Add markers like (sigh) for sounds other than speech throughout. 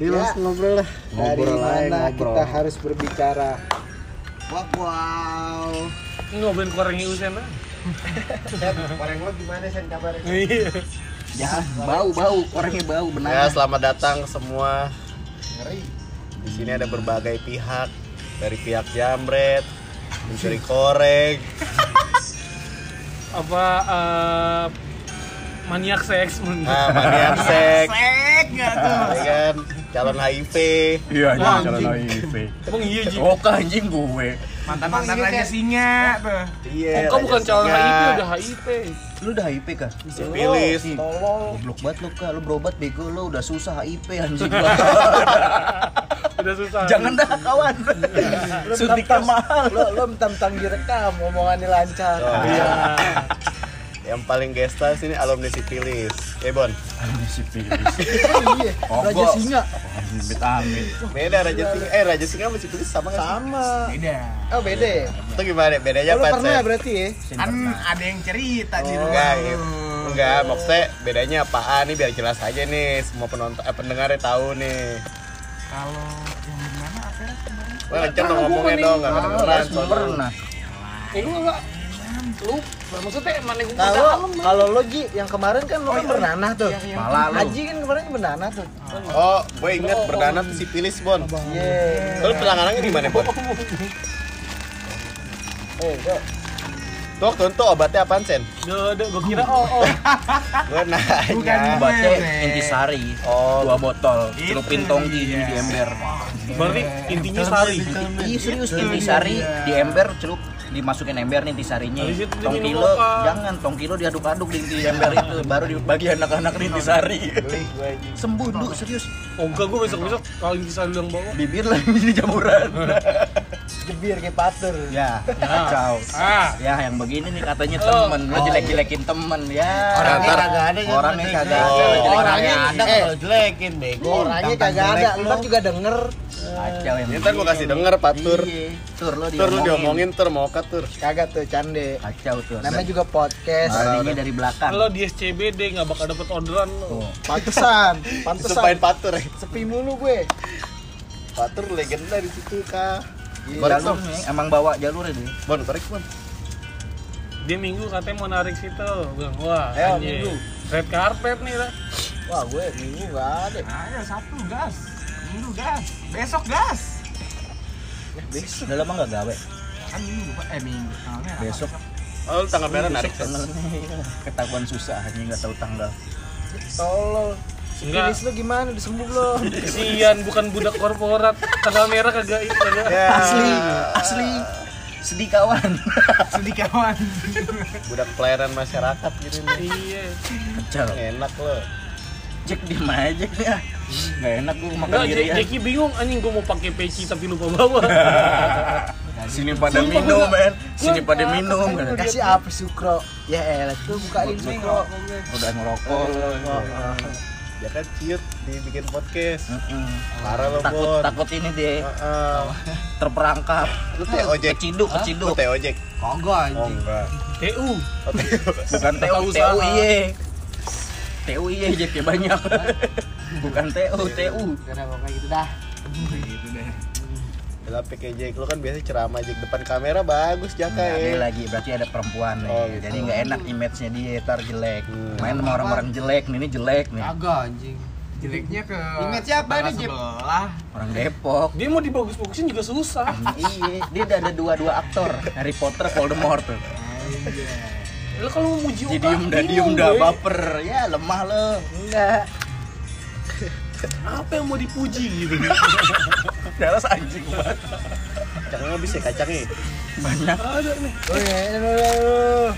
Ini Ya. ngobrol lah. Dari Ngobrol mana ngobrol. kita harus berbicara? Wow, wow. Ini ngobrolin korengnya Usen lah. Orang lo gimana sen kabarnya? Iya. Ya, bau bau, orangnya bau Ya, benar. selamat datang semua. Ngeri. Di sini ada berbagai pihak. Dari pihak Jambret, mencuri koreng, Apa eh, maniak seks menurut nah, maniak seks, Sek enggak tuh. ya kan, calon HIV. Iya, calon anjing. HIV. Emang iya Ji. Oh, anjing gue. mantan-mantan Emang iya, raja Ken? singa tuh Iya. Oh, kau bukan Raja calon Singa. HIV udah HIV. Lu udah HIV kah? Sipilis. Tolol. Goblok banget lu kah, lu berobat bego lu udah susah HIV anjing. (laughs) Udah susah. Jangan dah kawan. Suntiknya mahal. Lo lo mentang-mentang direkam omongannya lancar. Oh, Iya. Yang paling gesta sini alumni Sipilis. Eh, Bon. Anjing sipilis. (laughs) iya, Oh, Raja gua- Singa. Amit amit. Beda Raja Singa. Eh, Raja Singa sama Sipilis sama nggak sih? Sama. beda Oh, beda ya? Itu gimana? Bedanya apa, pernah Sen? berarti ya? kan ada yang cerita di Oh, rumah Enggak, gitu. enggak, maksudnya bedanya apaan nih biar jelas aja nih semua penonton eh, pendengarnya tahu nih. kalau yang gimana apa ya kemarin? Wah, kenceng dong ngomongnya dong, kedengeran soalnya. pernah. Eh, lu enggak lu maksudnya mana gue lo, kalau lo Ji, yang kemarin kan lo kan bernanah tuh. Malah lu. Haji kan kemarin bernanah tuh. Oh, gue inget berdana tuh Sipilis, Bon. Iya. Lu pelangganannya di mana, Bon? (laughs) Eh, kok Tuh, itu obatnya apaan, Sen? Udah, udah, gue kira oh, oh. (laughs) Gue nanya. Bukan. Obatnya intisari. Oh. Dua botol. Celupin tongki dia. di ember. Berarti intinya sari. Iya serius intisari di ember celup dimasukin ember nih intisarinya. Habis itu Tong diminum kilo apa? jangan tong kilo diaduk-aduk di, di ember itu baru dibagi anak-anak nih anjing. Sembuh dulu serius. Oh enggak, gue besok-besok kalau intisari yang bawa. Bibir lagi (laughs) di jamuran. jebir kayak pater. ya, kacau. Ah, Ya yang begini nih katanya Oh. temen, lo jelek-jelekin temen ya. Orangnya kagak ada, Orangnya kagak Oh. ada. Orangnya ada Eh, kalau jelekin, bego. Orangnya kagak ada. Ntar juga denger. Kacau Ini ntar gue kasih denger, Pak Tur. Iya, tur lo Tur lu diomongin, Tur mau kat, Tur. Kagak tuh cande. Kacau tuh. Namanya juga podcast. Larinya dari belakang. lo di SCBD nggak bakal dapet orderan lo. Pantesan, (laughs) pantesan. Patur ya. Sepi mulu gue. Patur legenda di situ, Kak. Iya, jalur nih, emang bawa jalur ini. Bon, korek, Bon. Dia minggu katanya mau narik situ. Bilang, wah, Ayo, anjing. Minggu. Red carpet nih lah. Wah, gue minggu nggak ada. ayo sabtu gas minggu gas besok gas Besok. Udah lama nggak gawe. kan minggu Pak. eh minggu tanggalnya apa? Besok Oh, lu tanggal merah narik, tanggalnya ketahuan susah hanya nggak tahu tanggal. Tolol. Enggak. Lu gimana? Udah sembuh belum? (laughs) Kesian, bukan budak korporat. Tanggal merah kagak kagak. Ya. Asli, asli. Sedih kawan. (laughs) sedih kawan Budak pelayanan masyarakat gitu nih. Iya. Kacau. Enak lo. Cek di aja ya. Nggak enak gue makan dirian. Jeki bingung anjing gue mau pakai peci tapi lupa bawa. (laughs) Sini pada Sumpah, minum, gua- men. Sini gua- pada minum. Kasih apa sukro? Ya elah tuh bukain sukro. Udah ngerokok. Ya kan ciut dibikin podcast. Heeh. Parah lo, Takut Bon. takut ini deh Heeh. terperangkap. Lu teh ojek. Keciduk, Lu keciduk. teh ojek. Kagak Oh, enggak. TU. Oh, teh. Bukan TU, usaha. TU iye. TU iye jadi banyak. Bukan TU, TU. Kenapa kayak gitu dah? gitu deh Lah pakai Jack, lu kan biasa ceramah Jack depan kamera bagus Jaka ya. lagi berarti ada perempuan nih. Oh, gitu. Jadi nggak enak image-nya dia tar jelek. Hmm. Main sama orang-orang jelek nih, ini jelek nih. Kagak anjing. jeleknya ke Image siapa nih, sebelah Orang Depok. Dia mau dibagus-bagusin juga susah. (laughs) iya, dia udah ada dua-dua aktor. Harry Potter, Voldemort tuh. Lo kalau mau muji Jadi otak, diem dah, diem bingung dah, gue. baper. Ya lemah lo. Enggak. Apa yang mau dipuji gitu? (laughs) Jelas anjing banget. Kacangnya habis ya kacangnya. Banyak. Ada nih. Oh iya, aduh.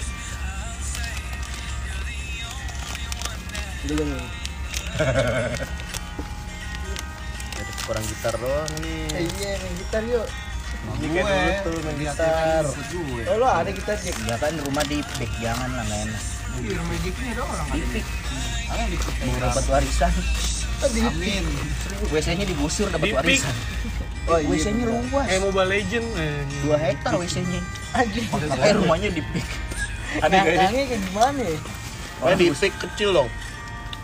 Belum. Ada kurang gitar doang Eh, nih. Iya, main gitar yuk. Dulu tuh main gitar. Oh, lo ada gitar Jack? Ya kan rumah di jangan lah nggak enak. di rumah Jeki ada orang Di. Mau dapat warisan. Amin WC-nya digusur dapat warisan. (laughs) Oh iya. WC-nya luas. Eh Mobile Legend. Eh. Dua hektar WC-nya. Anjing. (laughs) Makanya rumahnya di pick. (laughs) Ada Ngangkangnya kayak gimana ya? Oh, di pick kecil dong.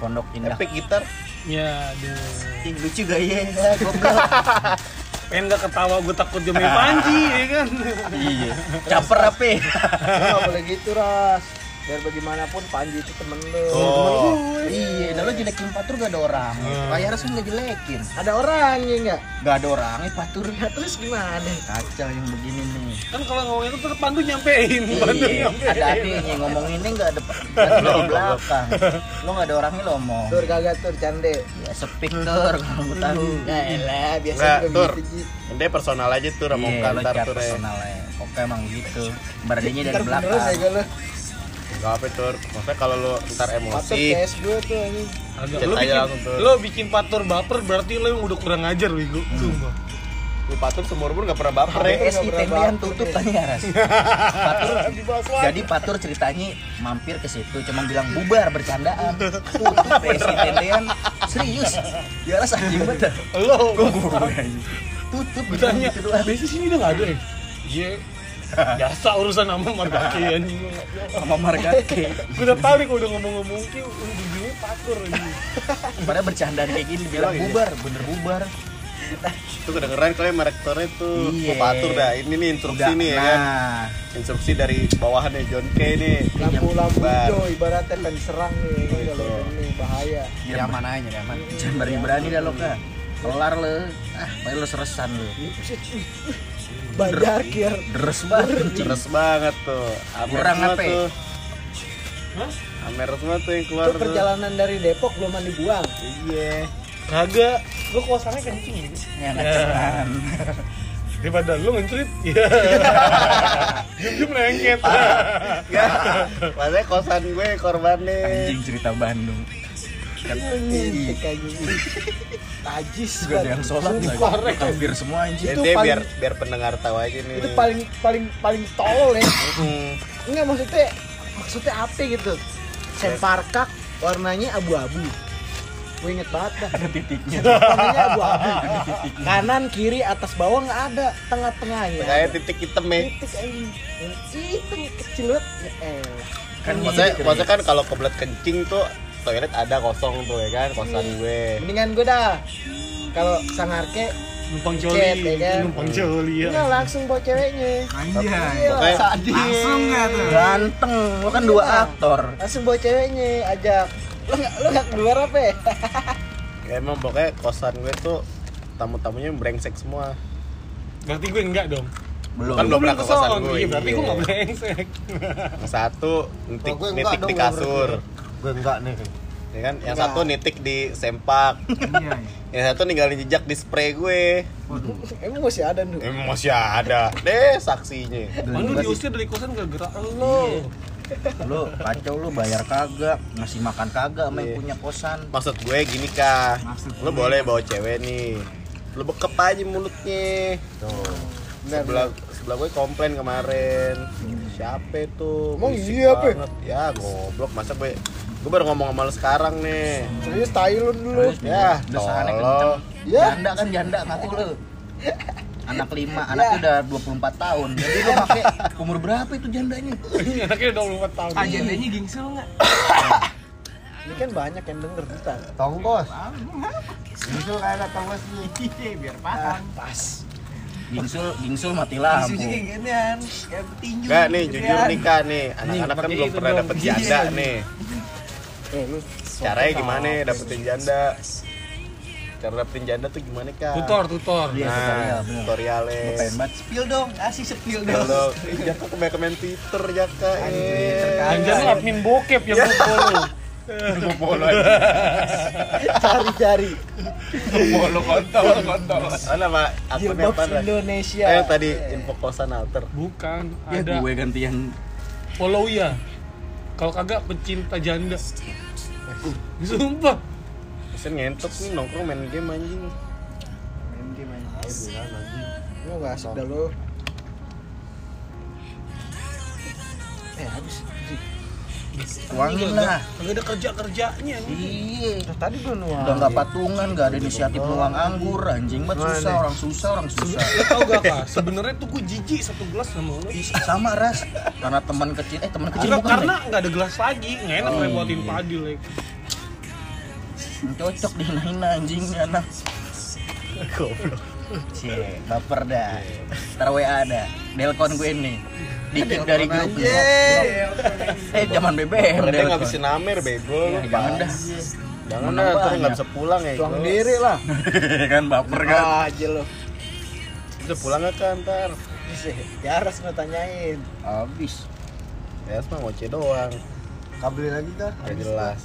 Pondok Indah. Epic gitar. Ya, aduh. Ih, lucu gak ya? Goblok. Pengen gak ketawa, gue takut dia main panji, ya kan? Iya. Caper apa? ya? Nggak boleh gitu ras. Biar bagaimanapun Panji itu temen lu. Oh. Iya, nah lo jelekin patur gak ada orang. Kayak harus nggak jelekin. Ada orangnya nggak? Gak ada orangnya patur. Ya, terus gimana? Kacau yang begini nih. Kan kalau ngomongin itu Pandu nyampein. Pandu Iya, nyampein. ada adiknya ngomong ini nggak ada di belakang. Lo nggak ada orangnya lo ngomong. Tur kagak tur cande. Ya seping dor kalau gue tahu. (laughs) Ya elah, biasa Tur. gitu. Ende personal aja tuh Ramon Iya, Kantar tuh re. personal ya. Oke emang gitu. Beradinya dari beneran ya belakang. Gak apa tur. Maksudnya kalau lu ntar emosi, KS gue tuh ini. Agak. Lo bikin, langsung lo bikin patur baper berarti lo yang udah kurang ajar, Wigo. Sumpah. lu patur seumur umur gak pernah baper ya. Tendean baper tutup tanya ras. Patur, (laughs) jadi Patur ceritanya mampir ke situ, cuma bilang bubar bercandaan. Tutup PSI tendean, serius. Ya ras anjing banget. Lo, Tutup gitu doang. besi sini udah gak ada ya? Iya. (laughs) Biasa urusan sama margaki (laughs) anjing. sama Margake. Gue (laughs) udah kalau udah ngomong-ngomong ki ujung-ujungnya patur anjing. Padahal bercandaan kayak gini bilang Emang iya? bubar, bener bubar. Itu kedengeran kalian merektornya tuh. Iya. Oh, patur dah. Ini nih instruksi Udah, nih ya kan. nah, Instruksi dari bawahan nih John K nih. Lampu-lampu hijau ibaratnya pengen diserang nih kan Gitu. kalau ini bahaya. nyaman aja nyaman. Jangan berani-berani dah lo kak. Kelar lo, ah, paling lo seresan lo. Banjar kier. Deres banget. Keras banget tuh. Amer Kurang apa ya? tuh. Hah? Amer semua tuh yang keluar Itu tuh. perjalanan dari Depok belum mandi buang. Iya. Kagak, gue kosannya kencing gitu. Ya, ngaceran. (laughs) Daripada lu ngencrit, (laughs) iya. Diam-diam lengket. Enggak. (laughs) Maksudnya kosan gue korbannya. Anjing cerita Bandung. Kan. Tajis gak ada yang sholat lagi. Hampir semua anjing. Itu Jadi paling- biar biar pendengar tahu aja nih. Itu paling paling paling tolol ya. Enggak maksudnya maksudnya apa gitu? Semparkak warnanya abu-abu. Gue inget banget dah. Ada titiknya. Warnanya abu-abu. (laughs) Kanan, kiri, atas, bawah nggak ada. Tengah-tengahnya. Kayak ada. titik hitam ya. titik. Itu kecil banget. Ya elah. Kan Maksudnya, gitu, maksudnya kan kalau kebelet kencing tuh toilet ada kosong tuh ya kan kosan Iya. gue. Mendingan gue dah. Kalau sangarke Numpang Chat, coli, ya kan? numpang coli ya. enggak langsung bawa ceweknya. Anjay. Iya. Langsung nggak tuh? Ganteng, lo kan dua aktor. Langsung bawa ceweknya, ajak. Lo nggak lo nggak keluar apa ya? ya emang pokoknya kosan gue tuh tamu-tamunya brengsek semua. Berarti gue enggak dong. Belum. Kan belum pernah ke kosan gue. Iya, berarti gue iya. enggak brengsek. Satu nitik, nitik di kasur. Gue enggak nih. Ya kan? Yang Enggak. satu nitik di sempak. Iya. (laughs) Yang satu ninggalin jejak di spray gue. Emang masih ada nih. Emang masih ada. Deh saksinya. Manu diusir dari kosan gara-gara lo. Lo kacau lo bayar kagak, ngasih makan kagak Iya. punya kosan. Maksud gue gini kah? Maksud Lo gue. boleh bawa cewek nih. Lo bekep aja mulutnya. Tuh. Benar, Sebelah sebelah gue komplain kemarin. Siapa itu? Emang iya, Pe? banget. Ya goblok masa gue gue baru ngomong sama lo sekarang nih. Serius tai lu dulu. Ya, udah sahannya tolol. kenceng. Ya. Janda kan janda ngaku lo. Anak lima, anaknya udah 24 tahun. Jadi lo pakai umur berapa itu jandanya? Ini anaknya 24 tahun. Agendanya gingsul nggak? Ini kan banyak yang denger kita. Tonggos. Gingsul kayak ada tonggos nih. Iya, Biar paham. Pas. Gingsul, gingsul mati Gingsul lampu. kayak ginian. Kayak petinju. Enggak nih, gitu jujur kan. nih kak nih, anak-anak kan belum pernah dapet Iya. janda nih. Eh lu Caranya gimana dapetin janda? Cara dapetin janda tuh gimana kak? Tutor, tutor. Iya, tutorial, Nah, bener. tutorialnya. Gue pengen banget Spill dong, kasih spill dong. Kalau Jaka kebanyakan main Twitter Jaka eh. Anjir lu admin bokep yang gue follow. Gue follow aja. cari-cari. Follow kontol kontol. Mana pak? Akunnya apa? Indonesia. Eh tadi info kosan alter. Bukan, Ya ada gue gantian follow ya. Kalau kagak pecinta janda. Sumpah. Mesin ngentot nih nongkrong main game anjing. Main game aja. Lu enggak asik dah lu. Eh habis. Tuangin lah Kagak ada kerja kerjanya. Iya tadi gua nuang. Udah nggak patungan, nggak ada inisiatif nuang anggur Anjing banget susah, orang susah, orang susah Lu tau gak kak? Sebenarnya tuh gue jijik satu gelas sama lu. Sama ras Karena teman kecil, eh teman kecil Karena, bukan karena nggak ada gelas lagi, nggak enak Oh, repotin iya. Padil ya. Cocok di hina anjing anak. Goblok. Cie, baper dah. Ntar WA ada. Delkon gue nih. Dikit dari grup. Eh, zaman BBM. Delkon. ngabisin namer bego. Ya, jangan dah. Jangan dah, ntar nggak bisa pulang ya. Itu. diri lah. (laughs) kan baper kan. aja lo. Bisa pulang nggak kan ntar? Ya harus nggak tanyain. Habis. Ya mah ngoceh doang. Kabelin lagi kan? Gak jelas.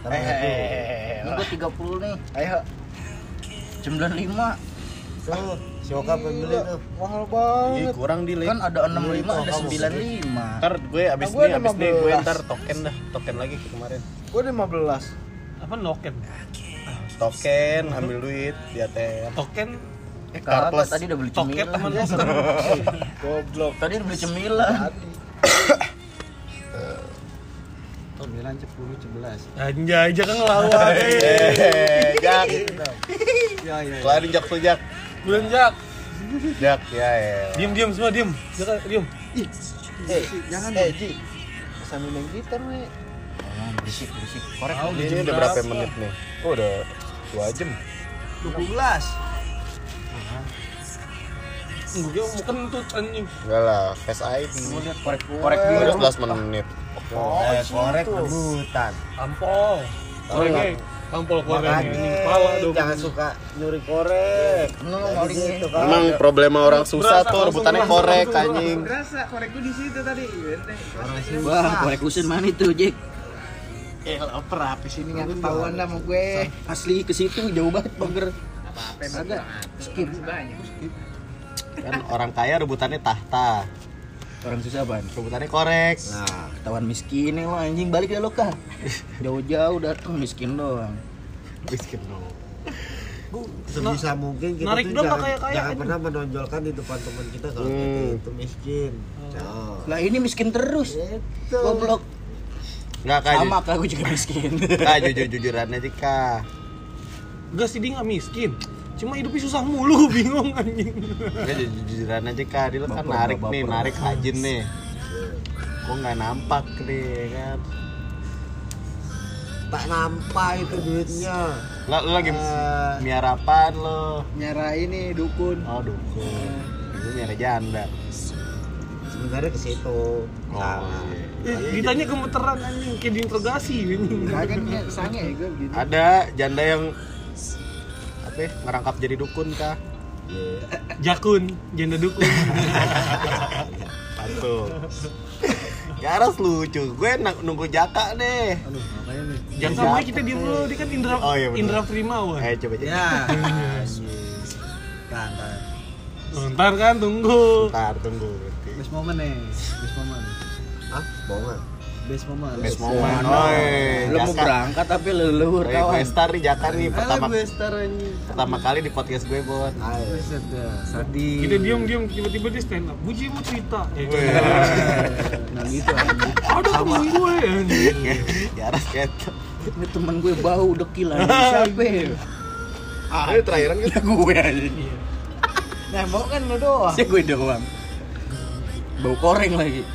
Ini gue 30 nih. Ayo. 95. Tuh, si Oka beli tuh. Mahal Ih, banget. kurang di Kan ada 65, ada Kamu. 95. Ntar gue abis Nah, gue ini, ada abis ini gue 15. ntar token dah, token lagi ke kemarin. Gue 15. Apa noken? Token, ambil duit di ATM. Token Eh, tadi udah beli cemilan. lo. (laughs) Goblok. Tadi udah beli cemilan. Tadi. 9, 10, 11. Anjay, jangan ngelawan. (laughs) eh. Eh, Jak. (laughs) Ya, ya. Kelarin Jak tuh Jak. Bulan Jak. Jak, ya ya. Diam diam semua diam. Jangan diam. Eh, jangan eh, Ji. Sambil main gitar, we. Oh, berisik, berisik. Korek. Tahu Ini udah berapa menit nih? Oh, udah 2 jam. 12. Gue mau kentut anjing. Enggak lah, Face ID. Korek korek dulu Udah dong. 11 menit. Oh, Eh, korek rebutan. Ampol. Korek. Tahu. Ampol korek. Makanya Ini Kepala dong. jangan suka nyuri korek. Maling gitu, kan. Emang problema orang susah Berasa tuh rebutannya korek berasa. anjing. Berasa korek gue di situ tadi. Bang, korek lusin mana itu, Jack? Eh, lapar apa sini nggak ketahuan dah sama gue. Asli ke situ jauh banget, Bager. Apa-apa emang Agak. skip banyak. Kan orang kaya rebutannya tahta, Orang susah, Ban. rebutannya korek. Nah, ketahuan miskin nih lo anjing balik dah lo kah? Jauh-jauh datang miskin doang. Miskin dong. Sebisa mungkin kita narik tuh jangan, kayak-kayak jangan ini. pernah menonjolkan di depan teman kita kalau Hmm. kita itu miskin. Jauh. Lah ini miskin terus. Itu. Goblok. Enggak kah? Sama kah gue juga miskin. Kak jujur-jujuran aja kak. Enggak sih dia nggak miskin. Cuma hidupnya susah mulu, (laughs) bingung anjing. Enggak jujur-jujuran aja kak. Dia kan narik baper. nih, narik rajin nih. Kok nggak nampak nih ya kan? tak nampak itu duitnya. Lo, lo lagi Eh, miara apaan lo? nyara ini dukun. Oh dukun. Itu miara janda. Sebenarnya ke situ. Oh, Salah. iya. Eh, ditanya gemeteran anjing kayak diinterogasi. Kagak dia sange gue gitu. Ada janda yang apa ya, ngerangkap jadi dukun kah? Jakun, janda dukun. Tuh. (laughs) Ya harus lucu. Gue nak- nunggu jaka deh. Aduh, makanya nih. Jangan sampai kita diem dulu, dia kan Indra Oh, iya bener. Indra Primawan. Eh coba coba. Ya. Kan. Oh, Ntar kan tunggu. Ntar tunggu. Best moment nih. Best moment. Hah? Bohongan. Best moment. Best moment. Oi, Lu mau berangkat tapi leluhur Oi, kawan. gue star nih Jaka nih pertama gue star pertama kali di podcast gue buat. Sadis. Kita diem diem tiba-tiba dia stand up. Buji mau cerita. Eh, Nah gitu ada temen gue ya harus kayak Ini temen gue bau dekil aja. Siapa ya? Ah, ini terakhiran kan gue aja. Nah, mau kan lu doang. Siapa gue doang. Bau koreng lagi.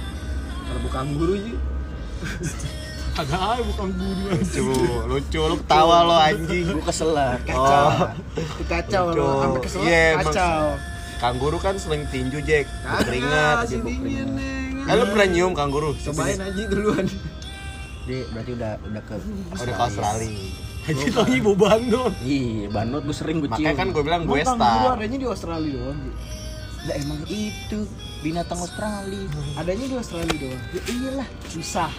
Kalau bukan guru sih. (laughs) Agak aja bukan guru anjing. lucu, lucu lu ketawa lo anjing. Gue keselat. Kacau. Oh. Kacau lu. Sampai kesel Iya, emang. kacau. Kangguru kan sering tinju, Jack. Keringat. si dingin nih. Eh, lu pernah nyium kangguru? Cobain aja duluan. Dia berarti udah udah ke Oh, Udah ke Australia. Haji taunya bau bandot. Iya, bandot gue sering gue cium. Makanya kan gue bilang gue star. adanya di Australia doang. Lah emang itu binatang Australia. Adanya di Australia doang. Ya iyalah. Susah.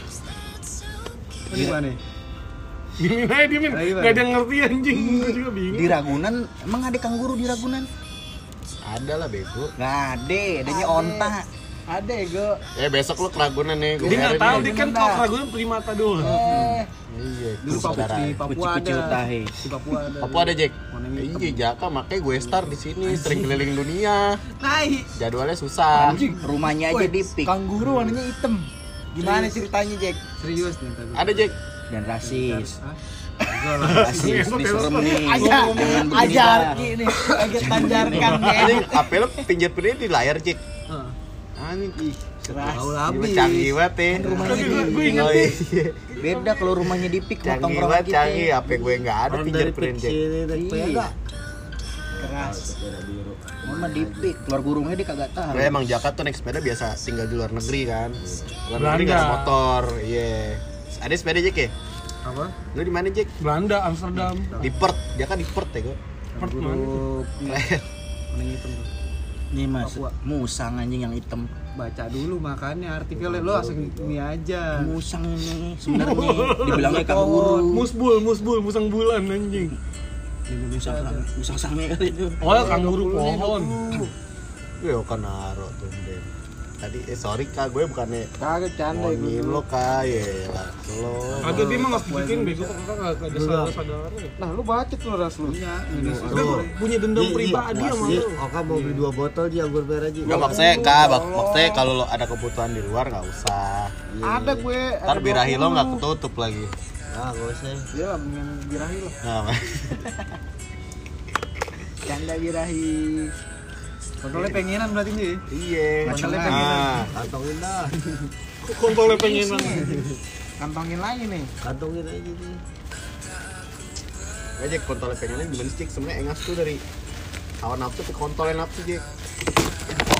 Iya. Gimana? Diemin aja diemin. Ayo, Gak ada yang ngerti anjing. Gue juga bingung. Di Ragunan emang ada kanguru di Ragunan? Ada lah bego. Nggak ada, adanya Ada. onta. Ada ego. Eh besok lu keragunan nih. Gue Dia nggak tahu dia kan kalau keraguan primata doang. Eh, Iya, dulu Papua di Papua ada. Di Papua ada. Papua ada Jack. Iya Jaka makanya gue star di sini sering keliling dunia. Naik. Jadwalnya susah. Rumahnya aja di pik Kanguru warnanya hitam. Gimana ceritanya, Jack? Serius nih. Ada Jack. dan rasis. Rasis, nih. Ajar, Jangan begini ajar dah. gini, agak tanjarkan. HP lu pinjat-pinjat di layar Jack. Anjing ih. Serah. Gila, canggih banget ya. Rumahnya Tapi gue- gue Oh, inget iya. Beda kalau rumahnya di pik Canggih banget canggih, HP gue nggak ada fingerprint Iya. sepeda. Keras. Mama di pik, keluar burungnya dia kagak tahu. Gue emang Jakarta tuh naik sepeda biasa tinggal di luar negeri kan. Luar negeri Belanda. nggak ada motor, iya. Ada sepeda Jack ya? Apa? Lu di mana Jack? Belanda Amsterdam Di Perth, dia kan di Perth ya gue. Perth mana? Keren. kuning hitam tuh. Nih mas, Papua. musang anjing yang hitam. Baca dulu makanya artikelnya lo langsung ini aja. Musang ini sebenarnya (laughs) dibilangnya kanguru. musbul musbul musang bulan anjing Musang sang, musang sange kali itu. oh kanguru pohon Gue kan naro tuh Den. Tadi eh sorry kak, gue bukannya Kagak canda ngomongin gue. lo kak, ya lah. Lo. agak dia mah nggak bikin bego kan nggak ada sadar sadarnya Nah, lu baca tuh ras lu. Iya, Dia punya dendam pribadi sama lu Oka mau beli dua botol di anggur merah aja. Nggak maksudnya kak, maksudnya kalau lo ada kebutuhan di luar nggak usah. Ada gue. Ntar birahi lo nggak ketutup lagi. Ah, gak usah. Iya, yang birahi (laughs) lo. Nah, Canda birahi. Kontrolnya pengenan berarti nih. iya. Kontrolnya Nah, pengenan. Kantongin dah. kontolnya pengenan Kantongin lagi nih. Kantongin aja nih. Gue Jack kontolnya pengennya gimana sih Jack? Sebenarnya engas tuh dari hawa nafsu ke kontolnya nafsu Jack.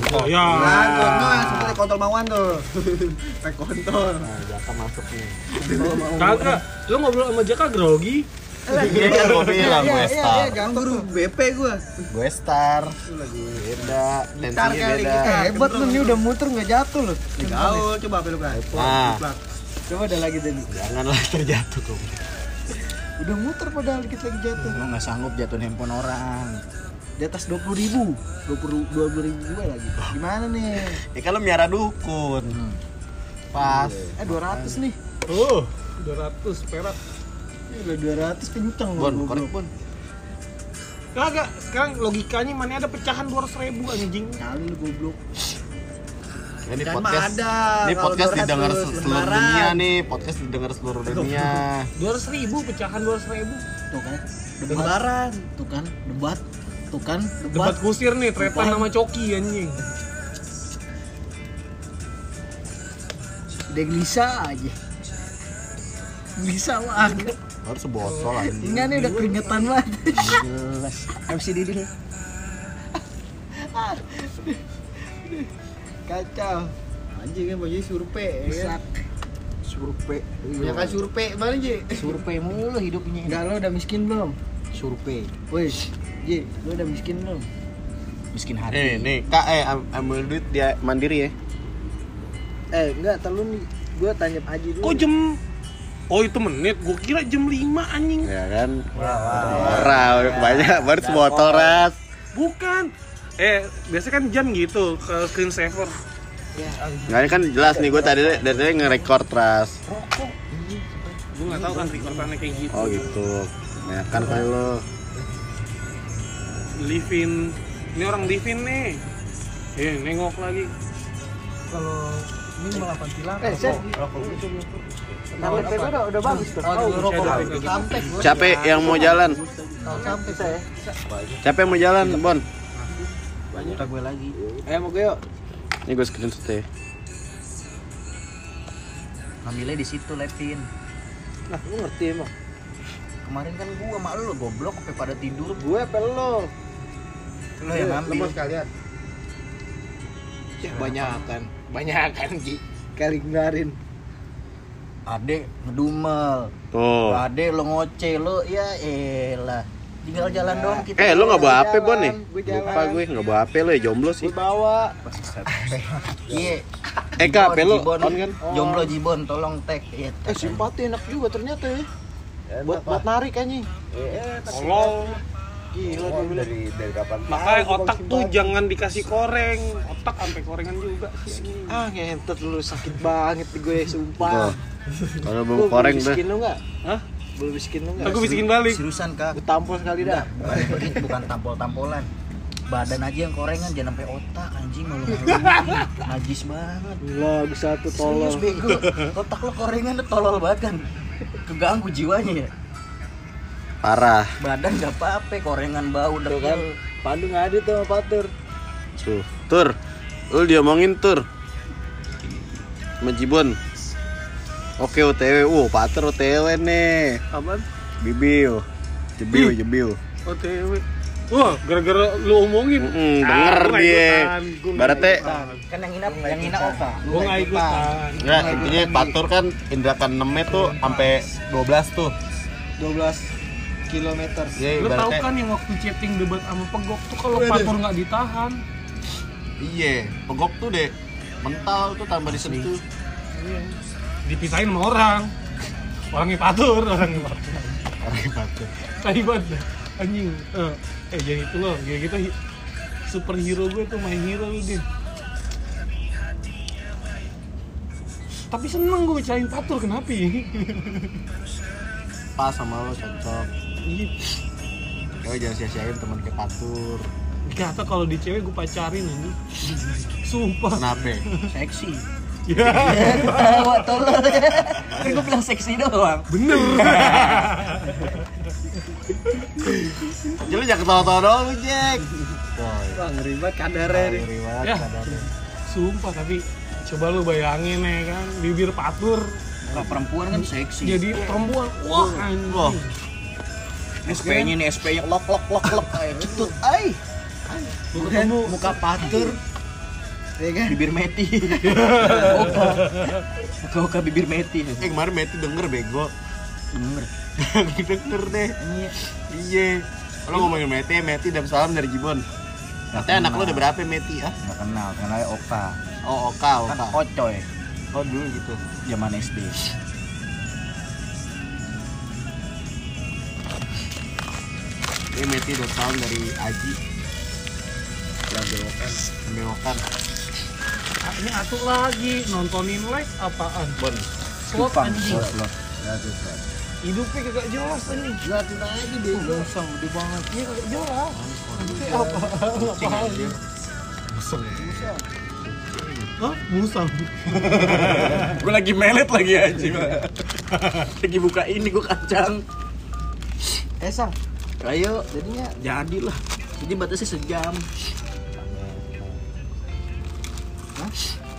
oh ya Nah, kontol yang seperti kontol mauan tuh. (laughs) Pakai kontol. Nah, jaka masuk nih. kagak lu ngobrol sama Jaka grogi Iya kan gue bilang gue star. ganggu BP gue. Gue star. Beda, tensinya beda. Hebat lu nih udah muter nggak jatuh lu. Gaul, coba belok kan. Ah. Coba ada lagi tadi. Janganlah terjatuh kok. Udah muter padahal dikit lagi jatuh. Lo nggak sanggup jatuhin handphone orang. Di atas dua puluh ribu, dua puluh dua puluh ribu gue lagi. Gimana nih? Ya kalau miara dukun. Pas. Eh dua ratus nih. oh 200 perak Ini udah dua ratus kenceng Bon, korek bon. kagak sekarang logikanya mana ada pecahan 200 ribu anjing Kali lu goblok. Ini Kan mah podcast. ada. Ini podcast 200 didengar se- seluruh dunia nih. Podcast didengar seluruh dunia. 200 ribu pecahan 200 ribu Tuh kan. Lembaran. Tuh kan, debat. Tuh kan, debat debat. kusir nih tretan sama coki anjing Udah gelisha aja. Bisa banget. Harus sebotol anjing. Enggak nih udah keringetan banget. Jelas. MC Didi. Kacau. Anjing kan bajunya surpe ya. Survei. Ya kan surpe mana Ji? Survei mulu hidupnya. Enggak lo udah miskin belum? Survei. Woi, Ji, lo udah miskin belum? Miskin hati. Eh, nih, Kak, eh am- ambil duit dia mandiri ya. Eh, enggak, terlalu nih. Gua tanya Aji dulu. kok jam Oh itu menit, gua kira jam 5 anjing. Ya kan? Wah, banyak baru sebotol ras. Bukan. Eh, biasanya kan jam gitu ke screensaver Nggak ini kan jelas nih gue tadi dari tadi nge-record ras. Rokok. Gue gak tau kan rekordannya kayak gitu. Oh gitu. Ya kan kali lo. Livin. Ini orang Livin nih. Eh, nengok lagi. Kalau ini malah pantilan. Eh, Sen. Nama PP udah udah bagus tuh. Oh, rokok. Sampai gua. Siapa yang mau jalan? Sampai saya. Siapa yang mau jalan, Bon? Gue lagi. Eh, mau gue yuk. Ini gue screenshot ya. Ngambilnya di situ Levin. Nah, lu ngerti emang. Kemarin kan gua sama lu goblok sampai pada tidur. Gue apa lo? Lu yang ngambil. sekalian. Ya, Banyakan. Banyakan, Ji. Kali ngeluarin. Ade ngedumel. Tuh. Ade lo ngoceh lo ya elah. Tinggal jalan doang kita. Eh, lu nggak bawa HP, Bon nih? Lupa gue nggak bawa HP lo ya jomblo sih. Gue bawa. Iya. Eh, Kak, HP lu Jibon. on kan? Jomblo Jibon tolong tag. Iya. Eh, simpati enak juga ternyata ya. Buat buat narik anjing. Tolong Gila dia bilang. dari dari kapan? Makanya otak tuh baju. jangan dikasih koreng Otak sampai korengan juga. Ah, ngentot lu sakit banget nih gue sumpah. Kalau Lu mau koreng belum tuh. miskin lu enggak? Hah? Belum miskin lu enggak? gue bisikin balik Seriusan kak. Gue tampol sekali dah. Bukan tampol-tampolan. Badan aja yang korengan jangan sampai otak anjing malu Najis banget. Lah, bisa tuh tolong. Serius bego. Otak lo korengan tuh tolol banget kan. Keganggu jiwanya ya. Parah. Badan gak apa-apa, korengan bau Tuh dekil. kan. Pandu nggak ada tuh sama Patur. Tuh. Tur. Lu diomongin tur. Sama Jibon. Oke OTW, wow pater OTW nih Apaan? Bibiu Jebiu, jebiu OTW. Wah, gara-gara lu omongin. Mm, Ah, denger nggak dia. Baratnya- ikutan. Kan yang nginap, yang nginap Oka. Gua nggak ikutan. Ya intinya patur kan indra keenemnya tuh sampai 12 tuh 12 kilometer. Iya Lu tahu ibaratnya kan yang waktu chatting debat sama pegok tuh kalau patur nggak ditahan. Iya, pegok tuh deh mental tuh tambah disentuh Iya. Dipisahin sama orang. Orangnya patur, orangnya patur. Orang patur Tai banget. Anjing. Eh, eh jadi itu loh, kayak gitu superhero gue tuh main hero lu din. Tapi seneng gue bicarain patur kenapa ya? Pas sama lo cocok Iya. Cewek jangan sia-siain teman kayak patur Kata kalau di cewek gue pacarin anjing. Sumpah. Kenapa? Seksi. Ya, Wah, tolol. Kan gue bilang seksi doang. bener. Jadi lu jangan ketawa-tawa doang lu Jack Wah, ngeri banget kadarnya nih. Ya. Sumpah tapi coba lu bayangin ya kan bibir patur Kalau perempuan kan seksi. jadi perempuan wah anjing Wah. SP-nya nih SP-nya lok lok lok lok kayak cetut. Ai, ketemu Muka patur. Ya kan? bibir meti. Oka. Oka oka bibir meti. Eh kemarin Meti denger bego Bener. Denger deh Iya. Iya Lo ngomongin Meti, Meti dapat salam dari Jibon Katanya anak lo udah berapa Meti ah? Nggak kenal, kenalnya Oka. Oh Oka, Kan Oka Ocoy, Oh dulu gitu zaman SD. Ini Meti dapat salam dari Aji. Yang bewokan. Bewokan. Ah, ini atuk lagi nontonin live apaan? Bon. Slot anjing. Slot, slot. hidupnya kagak jelas anjing. Liatin aja deh. Musang gede banget. iya kagak jelas. Hidupnya apa? Apaan? anjir Hah? musang. (laughs) Gue lagi melet lagi aja. (laughs) lagi buka ini gue kacang. Eh, Sang. Ayo, Jadinya jadilah. Jadi batasnya sejam.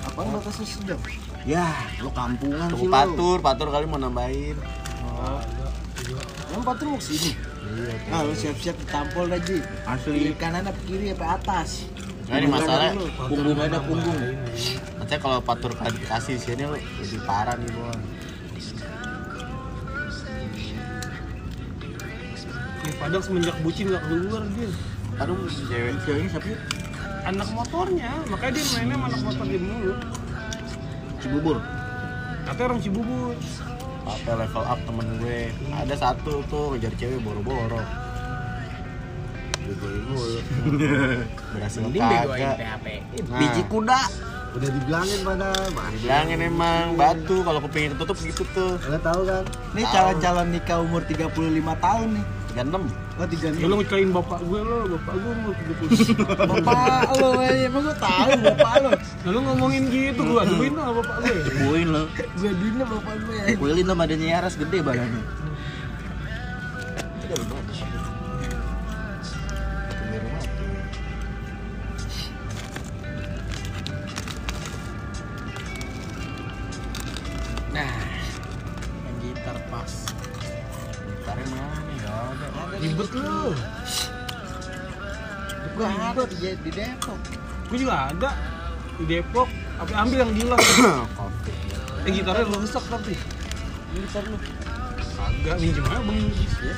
apaan batasnya sejam? Ya, lo kampungan sih Tunggu lo. patur, patur kali mau nambahin Yang patur mau ke sini. Nah, lu siap-siap ditampol aja. Asli. Kiri kanan apa kiri apa atas? Nah ini masalah Punggung ada punggung. Maksudnya kalau patur kasih di sini lo jadi parah nih Bon padahal semenjak bucin gak keluar dia Aduh cewek Ceweknya siapa? anak motornya. Makanya dia mainnya sama anak motor dia mulu. Cibubur. katanya orang Cibubur. Apa level up temen gue? Ada satu tuh ngejar cewek boro-boro. (laughs) Berhasil kagak. Nah, Biji kuda. Udah dibilangin pada Mas. Bilangin emang batu. Kalau kupingnya ketutup gitu tuh. Kalian tahu kan? Ini calon-calon nikah umur 35 tahun nih. 36 Oh, 36. ya lu ngecelain bapak gue lo bapak gue mau 30 (laughs) Bapak lo, eh, emang gue tahu bapak lo. Nah, lu ngomongin gitu gue aduin lah bapak gue Buin lo. Gue dina bapak gue. Kuilin lo badannya Yaras gede badannya. Gue ada di, di Depok. gue juga ada di Depok tapi ambil yang gila (coughs) eh gitarnya lu rusak tapi ini gitar lu kagak minjem aja bang ya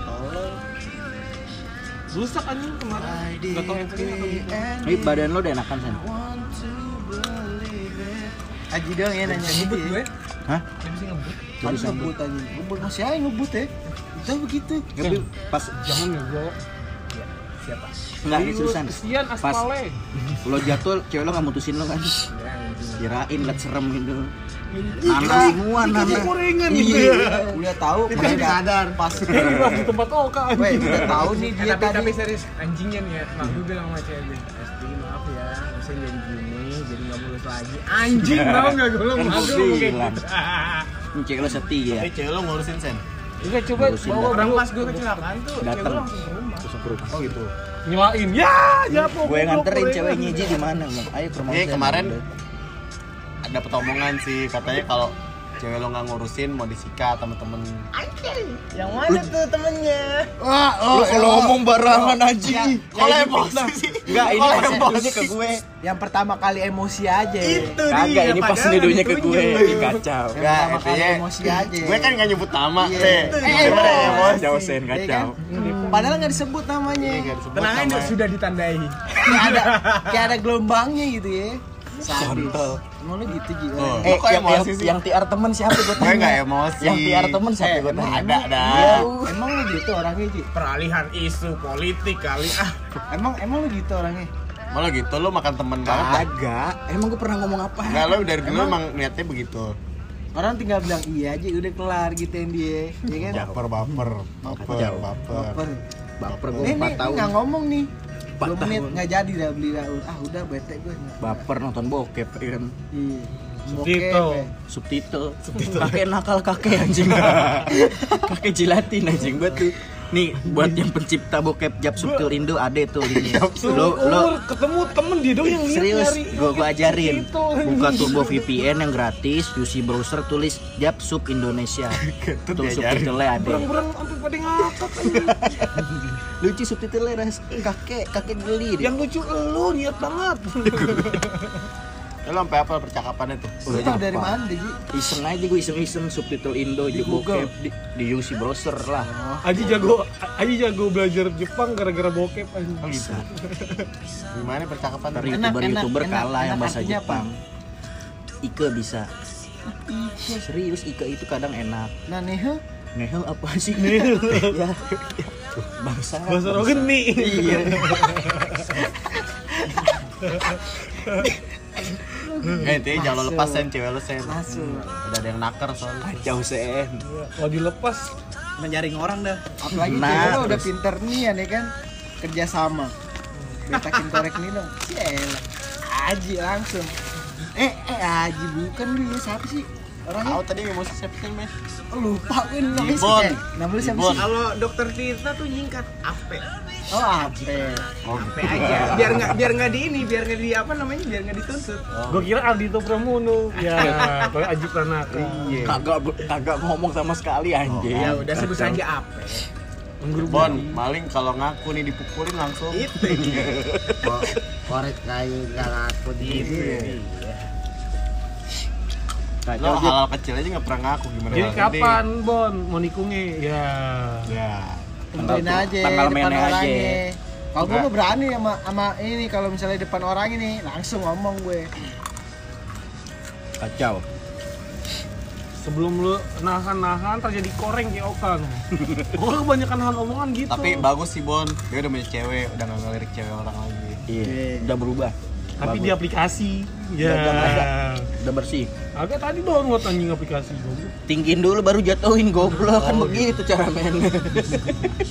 Tolong. rusak anjing kemarin gak tau yang atau gitu Ini badan lo udah enakan sen. Aji dong ya nanya ngebut gitu gue ya. Hah? Dia bisa ngebut Harus ngebut aja. Ngebut masih aja ngebut ya. Itu begitu. Ngebut pas jangan ya gue enggak seriusan. kesian Pas aspalnya lo jatuh, cewek lo nggak mutusin lo kan? Kirain liat serem gitu. Nanah semua, nanah. gorengan gitu ya Udah tahu pas sadar pas. Di tempat oka anjing udah tahu nih dia tapi tapi tadi. serius anjingnya nih ya mak gue bilang sama cewek gue Esti maaf ya bisa jadi gini jadi nggak mulus lagi anjing (laughs) tau nggak gue maaf gua gue kayak gitu cewek lo setia. Tapi cewek lo ngurusin Sen? Udah coba bawa orang pas gue kecelakaan tuh cewek Dateng. gue langsung ke rumah Langsung ke rumah. Oh gitu nyelain ya jatuh Gue yang nganterin gorengan. ceweknya Ji di mana? Bang? Ayo ke rumah Eh kemarin ada omongan sih katanya kalau cewek lo nggak ngurusin mau disikat sama temen Yang mana tuh temennya? Wah, oh, kalau ngomong barangan aja. kalau emosi sih Enggak, ini Kalau pas emosi. ke gue. Yang pertama kali emosi aja. Itu dia, ini pas nuduhnya ke gue. Kacau. Yang Nggak, pertama kali intinya emosi aja. gue kan nggak nyebut nama Iya. teh Itu Gue dia. kan emosi Kacau, Sen, Iya kacau. kan? Padahal nggak disebut namanya. Iya, nggak Tenang aja sudah ditandai. ada kayak ada gelombangnya gitu ya. Sadis. Kontol. Emang lu gitu Ji? Oh. Eh, kok yang, yang, emosi sih? yang TR temen siapa gue gue tanya? nggak emosi Yang TR temen siapa gue emang- tanya? ada ada Iya, emang lu gitu orangnya Ji? Peralihan isu politik kali ah. Emang emang lu gitu orangnya? malah gitu lo makan temen banget dah. Kagak. Emang gue pernah ngomong apa? Enggak lo dari dulu emang niatnya begitu Orang tinggal bilang iya aja udah kelar gituin dia, ya kan? baper baper baper baper Baper. Baper gue Ini 4 nih tahun. nggak ngomong nih. Empat 2 menit tahun. nggak jadi dah beli daun. Ah udah bete gue. Baper nonton bokep kan. Iya. Subtitle. Subtitle. Kakek nakal kakek anjing. (laughs) kakek jilatin anjing tuh. Nih buat yang pencipta bokep Jap Subtil Indo ada tuh linknya. Lo lo ketemu temen dia dong yang Serius, gue gua ajarin. Itu. Buka Turbo VPN yang gratis, UC browser tulis Jap Sub Indonesia. Tuh diajarin. subtitlenya ada. Berang-berang sampai pada ngakak. (laughs) Lucu subtitlenya ras. Kakek, kakek geli. Yang lucu elu niat banget. (laughs) Ya, lo sampai apa percakapannya tuh Lu tau dari mana Ji? Iseng aja gue iseng-iseng subtitle Indo di bokep di, di UC browser lah. Aji jago, Aji jago belajar Jepang gara-gara bokep anjing. oh gitu gimana percakapan Enak, youtuber-youtuber enak, kalah enak. yang bahasa? Jepang. Ike bisa. Serius Ike itu kadang enak. Nah huh? Nehel apa sih? Nehel. (laughs) ya. Bangsa. Bahasa rogeni. Iya. (laughs) (laughs) eh intinya jangan lo lepas sen cewek lo sen Masuk. udah ada yang naker soalnya Kacau sen. Kalau dilepas menjaring orang dah. Apalagi Nah, cewek lo udah pinter nih ya nih kan kerja sama. Betakin korek nih dong. Cielah. Aji langsung. Eh, eh Aji bukan lu ya siapa sih? Orangnya Tahu tadi emosi siapa sih mes oh, lupa gue namanya Ibon. Eh, Nama lu siapa sih? Kalau dokter Tirta tuh nyingkat Ape. Oh, Ape. oh Ape aja. Biar nggak biar nggak di ini, biar nggak di apa namanya, biar nggak dituntut. Gue kira Ardito Pramono. Ya, (laughs) kalau Aji Pranaka. iya Kagak kagak ngomong sama sekali anjing. Ya udah sebut saja Ape. Mengguru Bon, maling kalau ngaku nih dipukulin langsung. Itu. (laughs) korek kayu nggak ngaku di Lo hal kecil aja nggak pernah ngaku gimana Jadi hal kapan Bon mau nikungnya? Ya. Ya. Tentuin aja tanggal depan mainnya aja. orangnya. Kalau gue mah berani sama sama ini kalau misalnya depan orang ini langsung ngomong gue. Kacau. Sebelum lu nahan-nahan terjadi koreng kayak Oka no. (laughs) Gue kebanyakan nahan omongan gitu. Tapi bagus sih Bon, dia udah punya cewek, udah nggak ngelirik cewek orang lagi. Iya, udah berubah. Tapi Bagus. di aplikasi. Ya. Udah, udah, udah. Udah bersih. Agak tadi download anjing aplikasi gue. Tinggiin dulu baru jatuhin goblok kan begitu cara mainnya.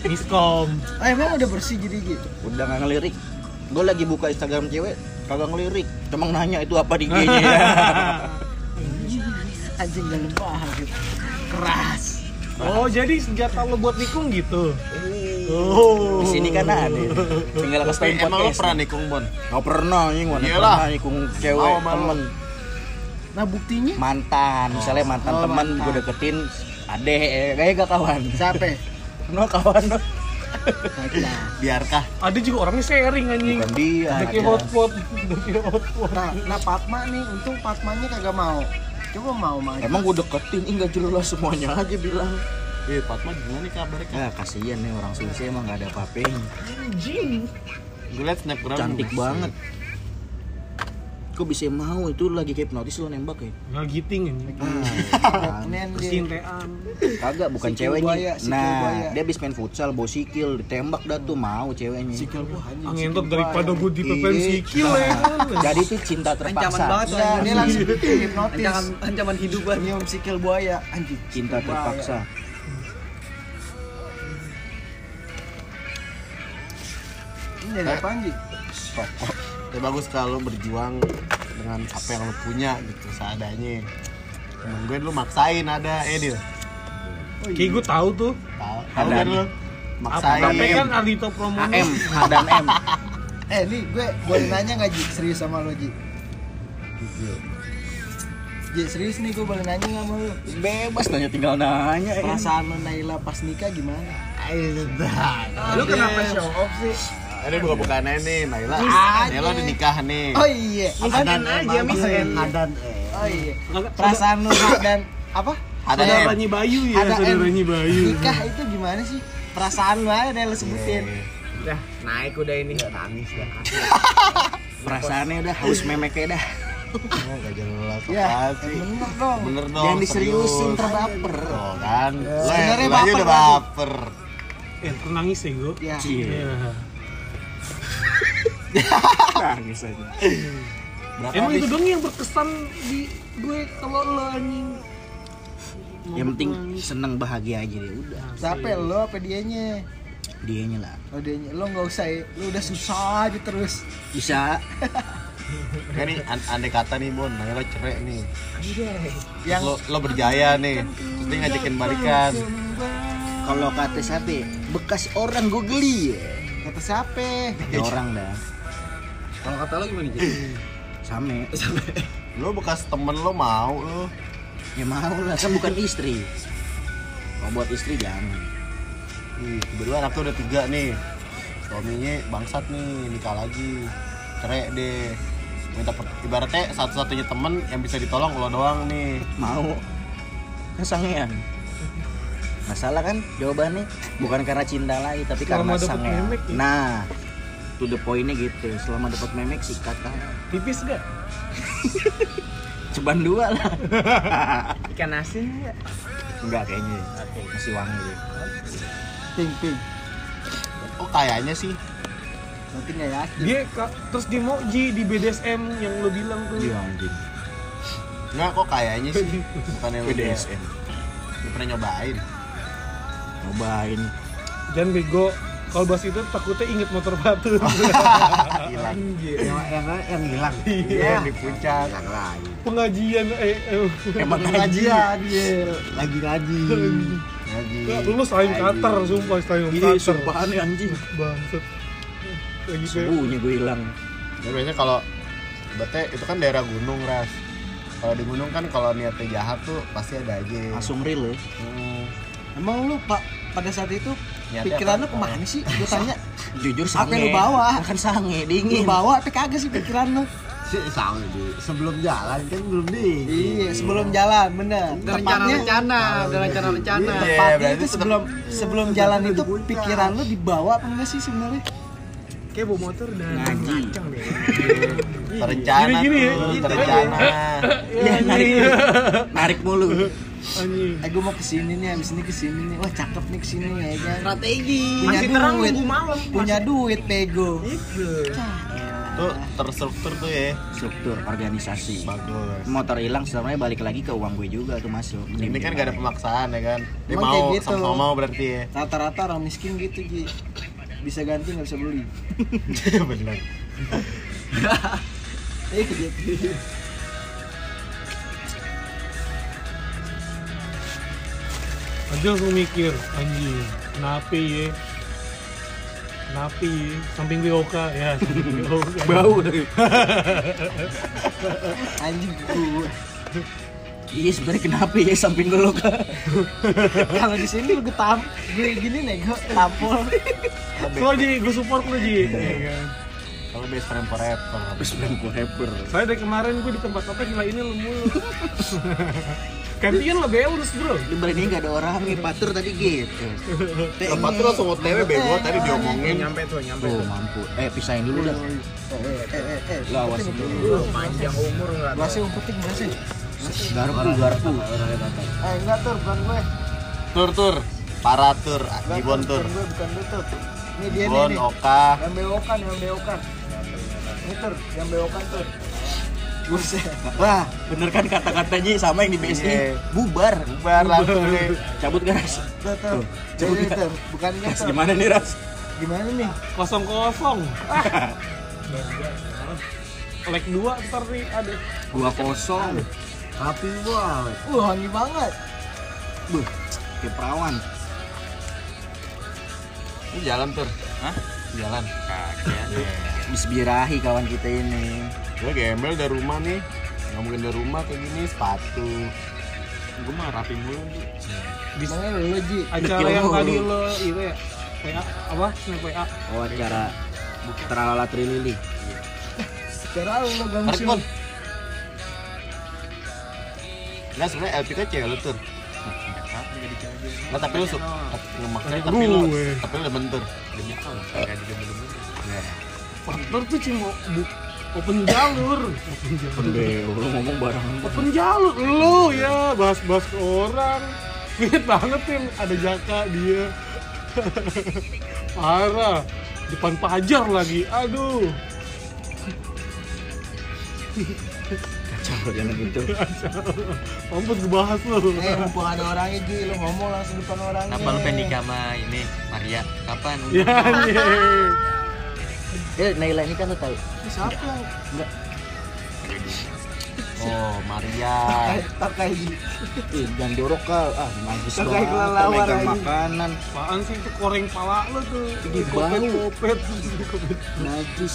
Miskom. Ah emang udah bersih jadi gitu. Udah nggak ngelirik. Gue lagi buka Instagram cewek, kagak ngelirik. Cuma nanya itu apa di IG-nya. Anjing dalam banget. Keras. Oh, jadi senjata lo buat nikung gitu. Oh. Di sini kan ada. Tinggal Tapi kasih emang lo pernah nikung Bon? Gak pernah anjing, mana pernah nikung cewek lo. temen Nah buktinya mantan, misalnya mantan Oh, temen mantan. gue deketin ade kayak gak kawan siapa? (laughs) no kawan no Nah, Biarkah? Ada juga orangnya sharing anjing. bukan dia ada kayak hotspot. nah, nah Fatma nih, untung Fatmanya kagak mau. Coba mau mah. emang gue deketin ih nggak jelas semuanya aja bilang Eh, Fatma gimana nih kabarnya? Kak? ya kasihan nih orang Sulsel emang gak ada apa-apanya Anjing. Gue liat snapgram cantik banget kok bisa mau itu lagi kayak hipnotis lo nembak ya Nggak giting. Ah. Percintaan. kagak bukan Sikil ceweknya buaya, sikil nah buaya. dia habis main futsal bawa sikil ditembak dah tuh mau ceweknya Sikil anjing. Ngentot daripada gue dipepen Iya. sikil ya kan. jadi itu cinta terpaksa Enggak, dia langsung (laughs) hipnotis. Ancaman ancaman hidup banget. Nyium sikil buaya anjing. cinta terpaksa Ini ada apa anjing? Rokok. Ya bagus kalau lu berjuang dengan apa yang lu punya gitu seadanya. Temen gue dulu maksain ada Edil. Kayak gue tahu tuh. Tahu kan nih. lu? Maksain. Tapi kan Ardito Pramono. AM dan M (laughs) Eh, nih gue boleh nanya nggak Ji? Serius sama lo Ji? Ji, serius nih gue boleh nanya nggak sama lu? Bebas nanya tinggal nanya. ya. Perasaan lu Naila pas nikah gimana? Lu kenapa show off sih? Ini buka-bukaannya nih, Naila. Naila udah nikah nih. Oh iya. Misen aja, misen. Hadan eh. Oh iya. Perasaan lu dan apa? Ada. Nyi Bayu ya, Ada saudara em. Nyi Bayu. Nikah itu gimana sih? Perasaan lu aja deh lu sebutin. Dah, naik udah ini. Nangis dah. (laughs) Perasaannya udah haus memeknya dah. Ya, gak jelas Ya, sih. bener dong. Bener dong. Jangan diseriusin serius. terbaper. Tuh kan. Sebenarnya yang baper udah baper. Eh, nangis ya gue. Ya. Iya. Nangis aja. Berapa Emang habis? itu dong yang berkesan di gue kalau lo anjing. Yang penting seneng bahagia aja deh udah. Siapa lu apa dianya? Dianya lah. Oh dianya. Lu nggak usah, ya. lu udah susah aja terus. Bisa (laughs) Ya nih, an- andai kata nih Bon, Naila cerai nih. Yang Lo, lo berjaya nih, terus dia ngajakin balikan. kalau kata siapa bekas orang gue geli ya. kata siapa? Ya orang dah. Kalau kata lo gimana, Ji? Same. Lo bekas temen lo mau lo. Ya mau lah, kan bukan istri. Kalau buat istri jangan. Ih, berdua anaknya udah tiga nih. Suaminya bangsat nih, nikah lagi. Cerai deh. Minta per- ibaratnya satu-satunya temen yang bisa ditolong lo doang nih. Mau. Kesangean. Masalah kan jawabannya bukan karena cinta lagi tapi Selama karena sangean. ya? Nah, to the pointnya gitu. Selama dapat memek sikat kan. Tipis gak? (laughs) Ceban dua lah. (laughs) Ikan asin enggak? Enggak kayaknya. Masih wangi deh. Ping ping. Oh kayaknya sih. Nanti nggak yakin. Dia ka- terus dia mau Ji di BDSM yang lo bilang tuh. Iya anjing. Enggak kok kayaknya sih. (laughs) Bukan yang BDSM. Lu pernah nyobain. Cobain. Jangan bego. Kalau bahas itu takutnya inget motor batu. (laughs) Hilang. Yang yang yang hilang. Iya, di puncak. Hilang lagi. Pengajian eh, eh. Emang (laughs) Pengajian dia lagi ngaji. Lagi. Lu selain Qatar, sumpah selain Iya, Qatar. sumpahan nih anjing. Bangsat. Lagi Subuhnya gue hilang. Ya, biasanya kalau berarti itu kan daerah gunung ras. Kalau di gunung kan kalau niatnya jahat tuh pasti ada aja. Langsung real ya. Hmm, Emang lu pak pada saat itu Niatnya pikiran lu apa? ke mana sih? Gue tanya. (laughs) Jujur Apa sange. yang lu bawa? Kan sange, Lu dingin. bawa tapi kagak sih pikiran lu. Si sama di sebelum jalan kan belum di. Iya, sebelum jalan bener. Udah Tepatnya rencana-rencana, udah rencana-rencana. Iya, tepatnya berarti itu sebelum sebelum jalan itu pikiran lu dibawa apa enggak sih sebenarnya? Kayak bawa motor udah Ngaji. ngacang deh. Terencana Gini-gini ya. tuh, terencana. Iya, narik. narik mulu. Anjing. Eh gue mau ke sini nih, abis ini ke sini nih. Wah cakep nih ke sini ya kan. Strategi. Punya Masih terang duit. malam. Punya duit pego. Itu. Tuh terstruktur tuh ya. Struktur organisasi. Bagus. Motor hilang sebenarnya balik lagi ke uang gue juga tuh masuk. Ini kan gak ada pemaksaan ya kan. Dia Emang mau gitu. sama-sama mau berarti ya. Rata-rata orang miskin gitu Ji. Bisa ganti nggak bisa beli. (laughs) Bener. Eh (laughs) gitu. Aja langsung mikir, anjing, kenapa ya? Kenapa ya? Samping (laughs) gue Oka, ya samping gue Oka. Bau tuh. (laughs) Anjing gue. Iya sebenarnya kenapa ya samping gue lo (laughs) Kalau di sini gue tam, gue gini nih gue tampol. Lo Ji, gue support lo Ji. Iya kan? Kalau best friend forever. Habis bilang gue rapper. Soalnya dari kemarin gue di tempat apa gila ini lu mulu. Gantian lo Beulus bro. Di berani gak ada orangnya, patur tadi gitu. Tempat tuh langsung OTW bego tadi diomongin. Nyampe tuh, nyampe Oh tuh. mampu. Eh pisahin dulu dah. Eh eh eh eh. Lo awas dulu. Lu panjang umur enggak Gua sih umpetin gak sih? Garpu, garpu. Eh enggak tur, bukan gue. Tur tur. Para tur, Enggak, Gibon tur. bukan gue, bukan gue tur. Ini dia nih, Gibon, nih. Oka. Yang bewokan, yang bewokan. Ini tur, yang bewokan tur. Buset. Wah, bener kan kata-katanya sama yang di BSI. Iya. Bubar. Bubar langsung nih. Cabut gas. Tuh, tuh. Jadi tur, bukan tur. Gimana nih Ras? Gimana nih? Kosong kosong. Leg (laughs) dua ntar nih ada. Dua kosong. Tapi gua Uh, wangi banget. Buh, kayak perawan. Ini jalan tur. Hah? Jalan. Kagak. Bisbirahi kawan kita ini. Gue gembel dari rumah nih. nggak mungkin di rumah kayak gini sepatu Gue mah rapi mulu sih. Di Emangnya lu Ji acara yang tadi lo itu ya PA apa snap PA Oh acara Teralala Trilili. Sekarang lu tarik gangsi pun Nggak sebenarnya LPK cewek lu tuh? Nggak tapi lu suka Kayak tapi lu. Tapi lu demen tur Demi apa? Kayak di demen-demen. faktor tuh cuma bu- open jalur. Open jalur. Pendeo, lu ngomong bareng. open jalur lu. Ya bahas-bahas ke orang. Inget banget tim. Ada jaka dia. Parah. Depan pajar lagi. Aduh. Kacau jangan gitu. mampus gue bahas lu. Eh mumpung ada orangnya Ji Lu ngomong langsung depan orangnya Kenapa lu pengen nikah sama ini Maria? Kapan? ya iya Eh, Naila ini kan lu tahu. Ini Siapa? Oh Maria Tak kayak Ji Ih, jangan jorok kal. Ah, Kayak banget. kelelawar Megang aja. makanan. apaan sih itu koreng pala lu tuh Ih, bau. kopet Najis.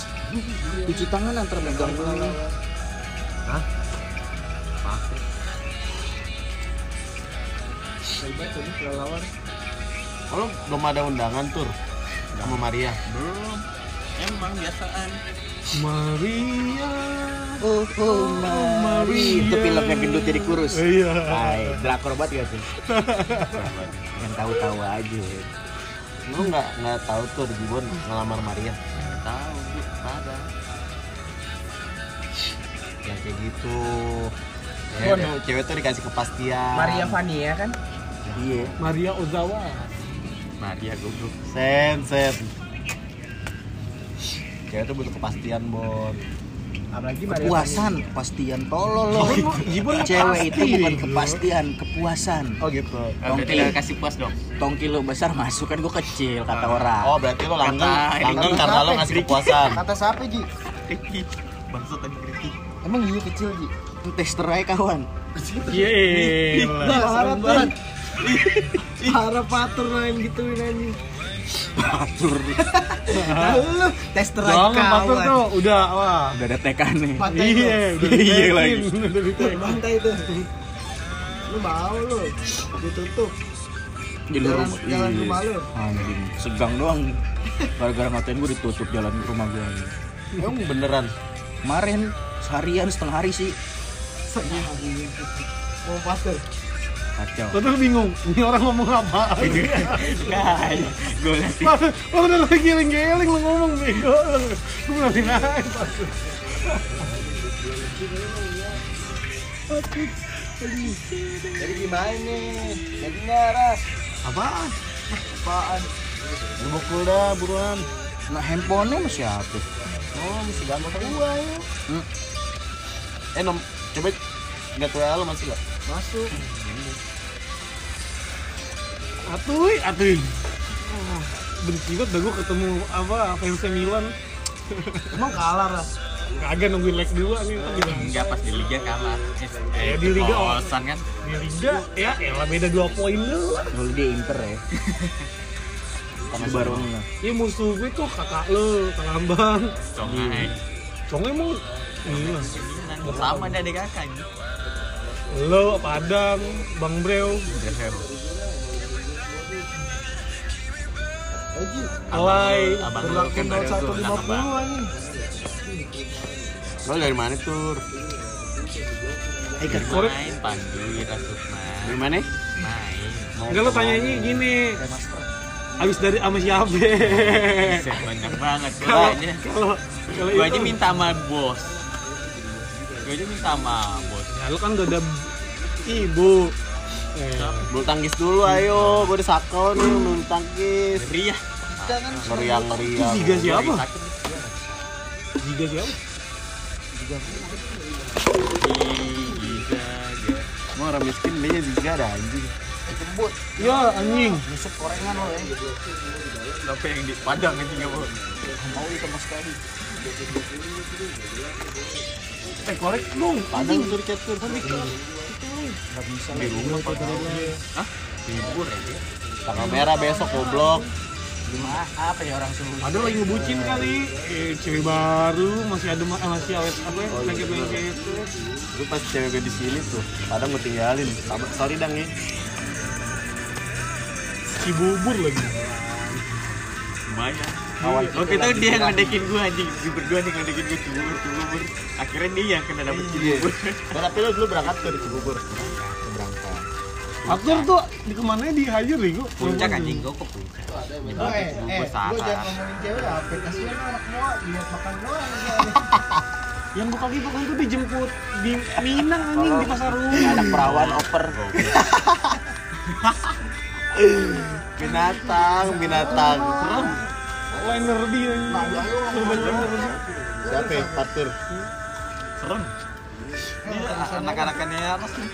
Cuci tangan antar megang dulu. Hebat ini kelelawar Kalau belum ada undangan tur sama Maria Belum. Emang biasaan. Maria Oh, oh, Maria. Itu film yang gendut jadi kurus. iya Hai, drakor banget gak sih? yang tahu-tahu aja. Lu nggak nggak tahu tuh Gibon ngelamar Maria Tahu, Bu. Ada. Yang kayak gitu Ya, Bon. tuh, cewek tuh dikasih kepastian Maria Vania kan? Iya. Maria Ozawa Maria goblok. Sen, sen Cewek tuh butuh kepastian, Bon Apalagi Maria Kepuasan, kepastian tolol loh. Gimana Cewek itu bukan kepastian, kepuasan. Oh gitu Tongki. udah kasih puas dong. Tongki lo besar masuk kan gue kecil kata orang. Oh berarti lo langgeng, langgeng karena lo ngasih kepuasan Kata siapa Ji? Ricky. Bangsa tadi Ricky. Emang iya kecil Ji? Tester aja kawan. Iya. Parah patur yang gituin anjing Patur. Lu tester aja Jangan patur kawan tuh, udah wah. Udah ada tekan nih. Iya, Iya lagi. Pantai tuh Lu mau lu Ditutup Jadi Jalan, rumah. jalan Iya. rumah lu Anjing, segang doang. Gara-gara ngatain gue ditutup jalan rumah gue. Emang beneran Kemarin seharian setengah hari sih. Mau patur Kacau. Gua tuh bingung, ini orang ngomong apa? Nah, gue Pas pas udah lagi giling-giling lu ngomong bego. Lu ngeliatin aja. Jadi gimana nih? Jadinya Ras Apaan? Apaan? Lu bukul dah buruan Nah handphonenya masih apa? Oh ganteng sama gua ya Hmm. Eh nom, coba Lihat WA lo masih gak? Masuk Atuy, atuy. Ah, benci banget dah gua ketemu apa fans Milan. Emang kalah Ras? Kagak nungguin leg dulu nih ntar. Enggak pas di liga kalah. Eh, di liga, oh. Kosan kan. Di liga ya elah beda 2 poin dulu. Kalau dia Inter ya. Sama Barcelona. Ya musuh gue tuh kakak lo, Kang Ambang. Congai. Conge emang Milan. Sama ada adik kakak. Lo, Padang, Bang Breo, Aji Alay, Abang lu kan tuh 0150 belakang bang. anjing Lo dari mana tur? ikan korek. Main Pandu, Ira Sukma. Dari mana? Main. Enggak lo tanyanya gini. Abis dari sama siapa? Banyak banget gue (laughs) Kalau aja. kalau kalau Gue aja minta sama bos. Gue aja minta sama bos. Ya lu kan gak ada ibu. Eh, Bulu tangkis dulu ayo, gue udah sakau nih bulu tangkis. Jangan Meriang meriang Tiga siapa? Lagi sakit. Giga siapa? Giga, giga. Emang orang miskin dia juga ada anjing Sebut Ya anjing. Nusuk korengan lo ya Tapi yang di Padang ini nggak mau. Mau itu mas sekali Eh korek dong. Padang tur cat tur Gak bisa Di rumah kok Hah? Libur aja. Tanggal merah besok goblok Gimana? Apa ya orang suruh? Ada lagi ngebucin kali, eh, cewek baru masih ada eh, masih awet apa ya, lagi lagi itu. Gue pas cewek gue di sini tuh, kadang gue tinggalin. Sorry dang ya. Cibubur lagi. Banyak. Kawan Waktu itu dia yang ngedekin gua anjing, gue berdua nih ngedekin gua cibubur cibubur. Akhirnya dia yang kena dapet Iya. cibubur. Nah, tapi lo dulu berangkat ke di Cibubur. Berangkat. Atur tuh di ke mana di Hayu Rigo? Puncak anjing gua ke puncak. Gue eh, eh, gue Sahara. jangan ngomongin cewek apa kasihan anak mua lihat makan doang (laughs) Yang buka gitu kan tuh dijemput di Minang anjing di pasar rumah. Anak perawan oper. (laughs) Binatang, binatang. Liner dia Siapa ya? Serem. Ini anak-anakannya atas nih.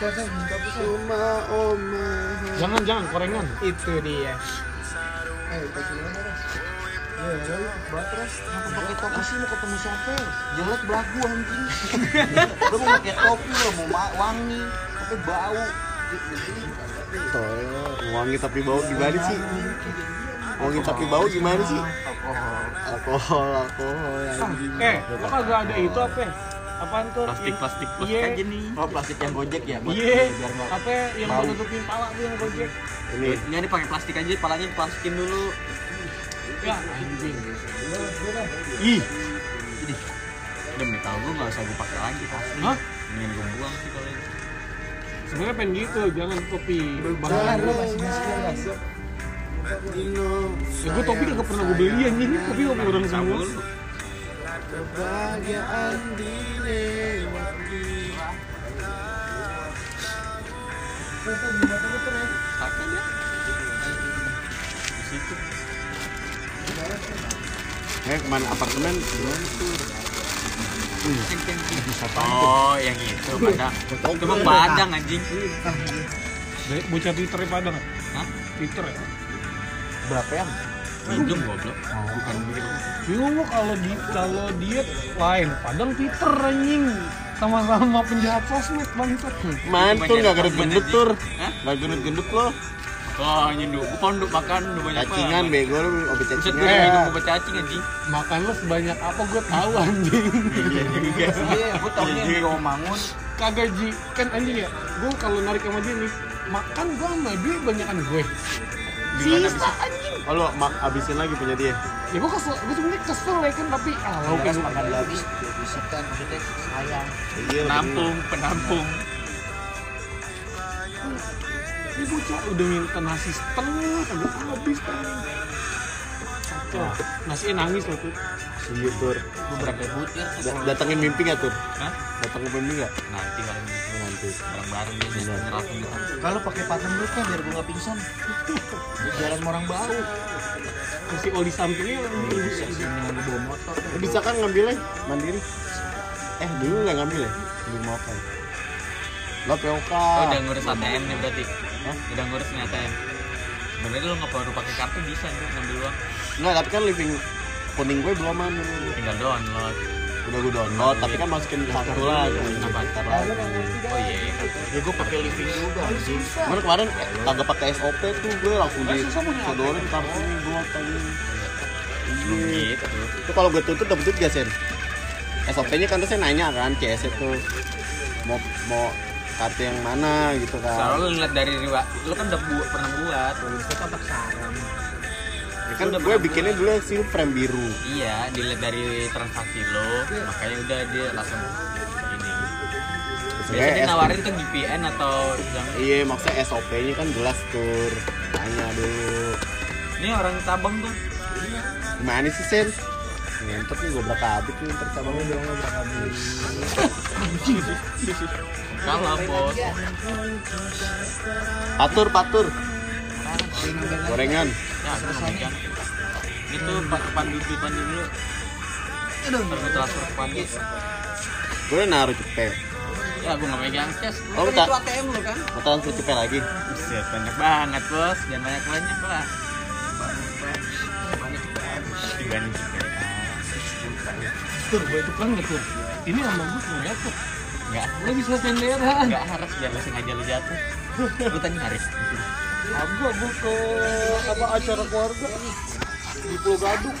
Saya minta pesan. Oma, oma. Jangan jangan korengan. Itu dia. Eh, kasih mana res? Ya, ya, lu batras. Kenapa pakai topi sih mau ketemu siapa? Jelek belagu anjing. (laughs) Lu mau pakai topi mau ma- wangi, tapi bau. Tolong, wangi tapi bau gimana sih? Wangi tapi bau gimana sih? Alkohol, alkohol, anjing. Eh, lo kagak ada itu apa? Apaan tuh? Plastik plastik plastik Iya. aja nih. Oh plastik yang gojek ya buat Iya, biar nggak apa yang buat nutupin pala tuh yang gojek? Ini Ini pakai plastik aja, palanya diplastikin dulu. Ya anjing. ih, Demi tahu gua nggak usah gua pakai lagi pasti. Hah? Mendingan gua buang sih kalau. Sebenarnya pengen gitu, jangan topi. Jangan Bahaya. lu masih miskin res. Ya gue topi kagak pernah gue beli anjing, topi topi orang semua. Kebahagiaan dilewati. Eh, ke mana apartemen? Gimana tuh? Oh, yang itu Padang. Itu mah Padang anjing. Bocah Twitter pada nggak? Hah? Twitter ya? berapa yang? Minjem goblok. Bukan begitu. Bingung gua kalau di kalau diet lain, Padang Twitter anjing. Sama-sama penjahat sosmed bangsat. Mantul nggak gendut-gendut tur. Hah? Nggak gendut-gendut lo. Oh, nyenduk. Gua pondok makan udah banyak Cacingan bego lu, obat cacingan. gue udah minum obat cacing anjing. Makan lo sebanyak apa gue tahu anjing. Iya, gue tau nih yang di Mangun. Kagak ji, kan anjing ya. Gue kalau narik sama dia nih, makan gue sama dia banyakan gue. Sisa anjing. Oh lo mak abisin lagi punya dia. Ya gue kesel, gue sebenernya kesel ya kan tapi ah lauknya kan gue makan habis, dibersihkan maksudnya sayang. Iya, Penampung, penampung. Ini bocah udah minta nasi setengah, kagak habis kan. Tuh, nasi nangis loh tuh. Iya tur. Gue berapa butir? Da- datengin mimpi nggak tur? Hah? Datengin mimpi nggak? Nanti kalau Oh, nanti. bareng-bareng bisa nyerapin gitu. Kalau pakai paten dulu kan biar gue nggak pingsan. Jalan orang bau. Kasih oli sampingnya Bisa sih dengan gue bawa motor. Bisa kan ngambilnya mandiri? Eh dulu nggak ngambil ya? Di motor. Lo POK. Oh, udah ngurus ATM nih berarti. Hah? Udah ngurus nih ATM. Sebenarnya lu nggak perlu pakai kartu bisa tuh ngambil uang. Nggak, tapi kan living kuning gue belum anu. Tinggal download. Udah gue download, tapi kan masukin kartu lagi. Apa? Ntar lagi. Oh iya. iya. Ya gue pakai living juga sih. Kemarin kemarin eh, kagak pakai SOP tuh gue langsung di sodorin kartunya gue tadi. Iya. Gitu. Itu kalau gue tuntut dapet duit gak sen? SOP-nya kan tuh saya nanya kan CS itu mau mau kartu yang mana gitu kan. Soalnya lu lihat dari riwa, lu kan udah buat pernah buat. Itu kotak saran. Ya kan gue bikinnya dulu yang seal frame biru. Iya, dilihat dari transaksi lo, makanya udah dia langsung ini. Biasanya dia nawarin tuh VPN atau Iya maksudnya SOP-nya kan jelas tur. Tanya dulu. ini orang tabang tuh. Gimana sih sen? Ngentot nih gue berapa habis nih tercabangnya bilang gue berapa. Kalah bos. Patur patur. Gorengan. Ya, aku memegang. Itu pak pandu di pandu dulu. Aduh, baru transfer ke pandu. Gue udah naruh cepet. Ya, gue nggak megang cash. Oh, Kan itu ATM lo kan? Mau transfer cepet lagi. Buset, banyak banget bos. Jangan banyak banyak lah. Dibanding cepet. Tur, gue itu kan tuh. Ini sama gue nggak jatuh. Enggak, Lo bisa senderan. enggak harus biar lo sengaja lo jatuh. Lu tanya Haris. Aku gua ke apa acara keluarga di Pulau Gadung.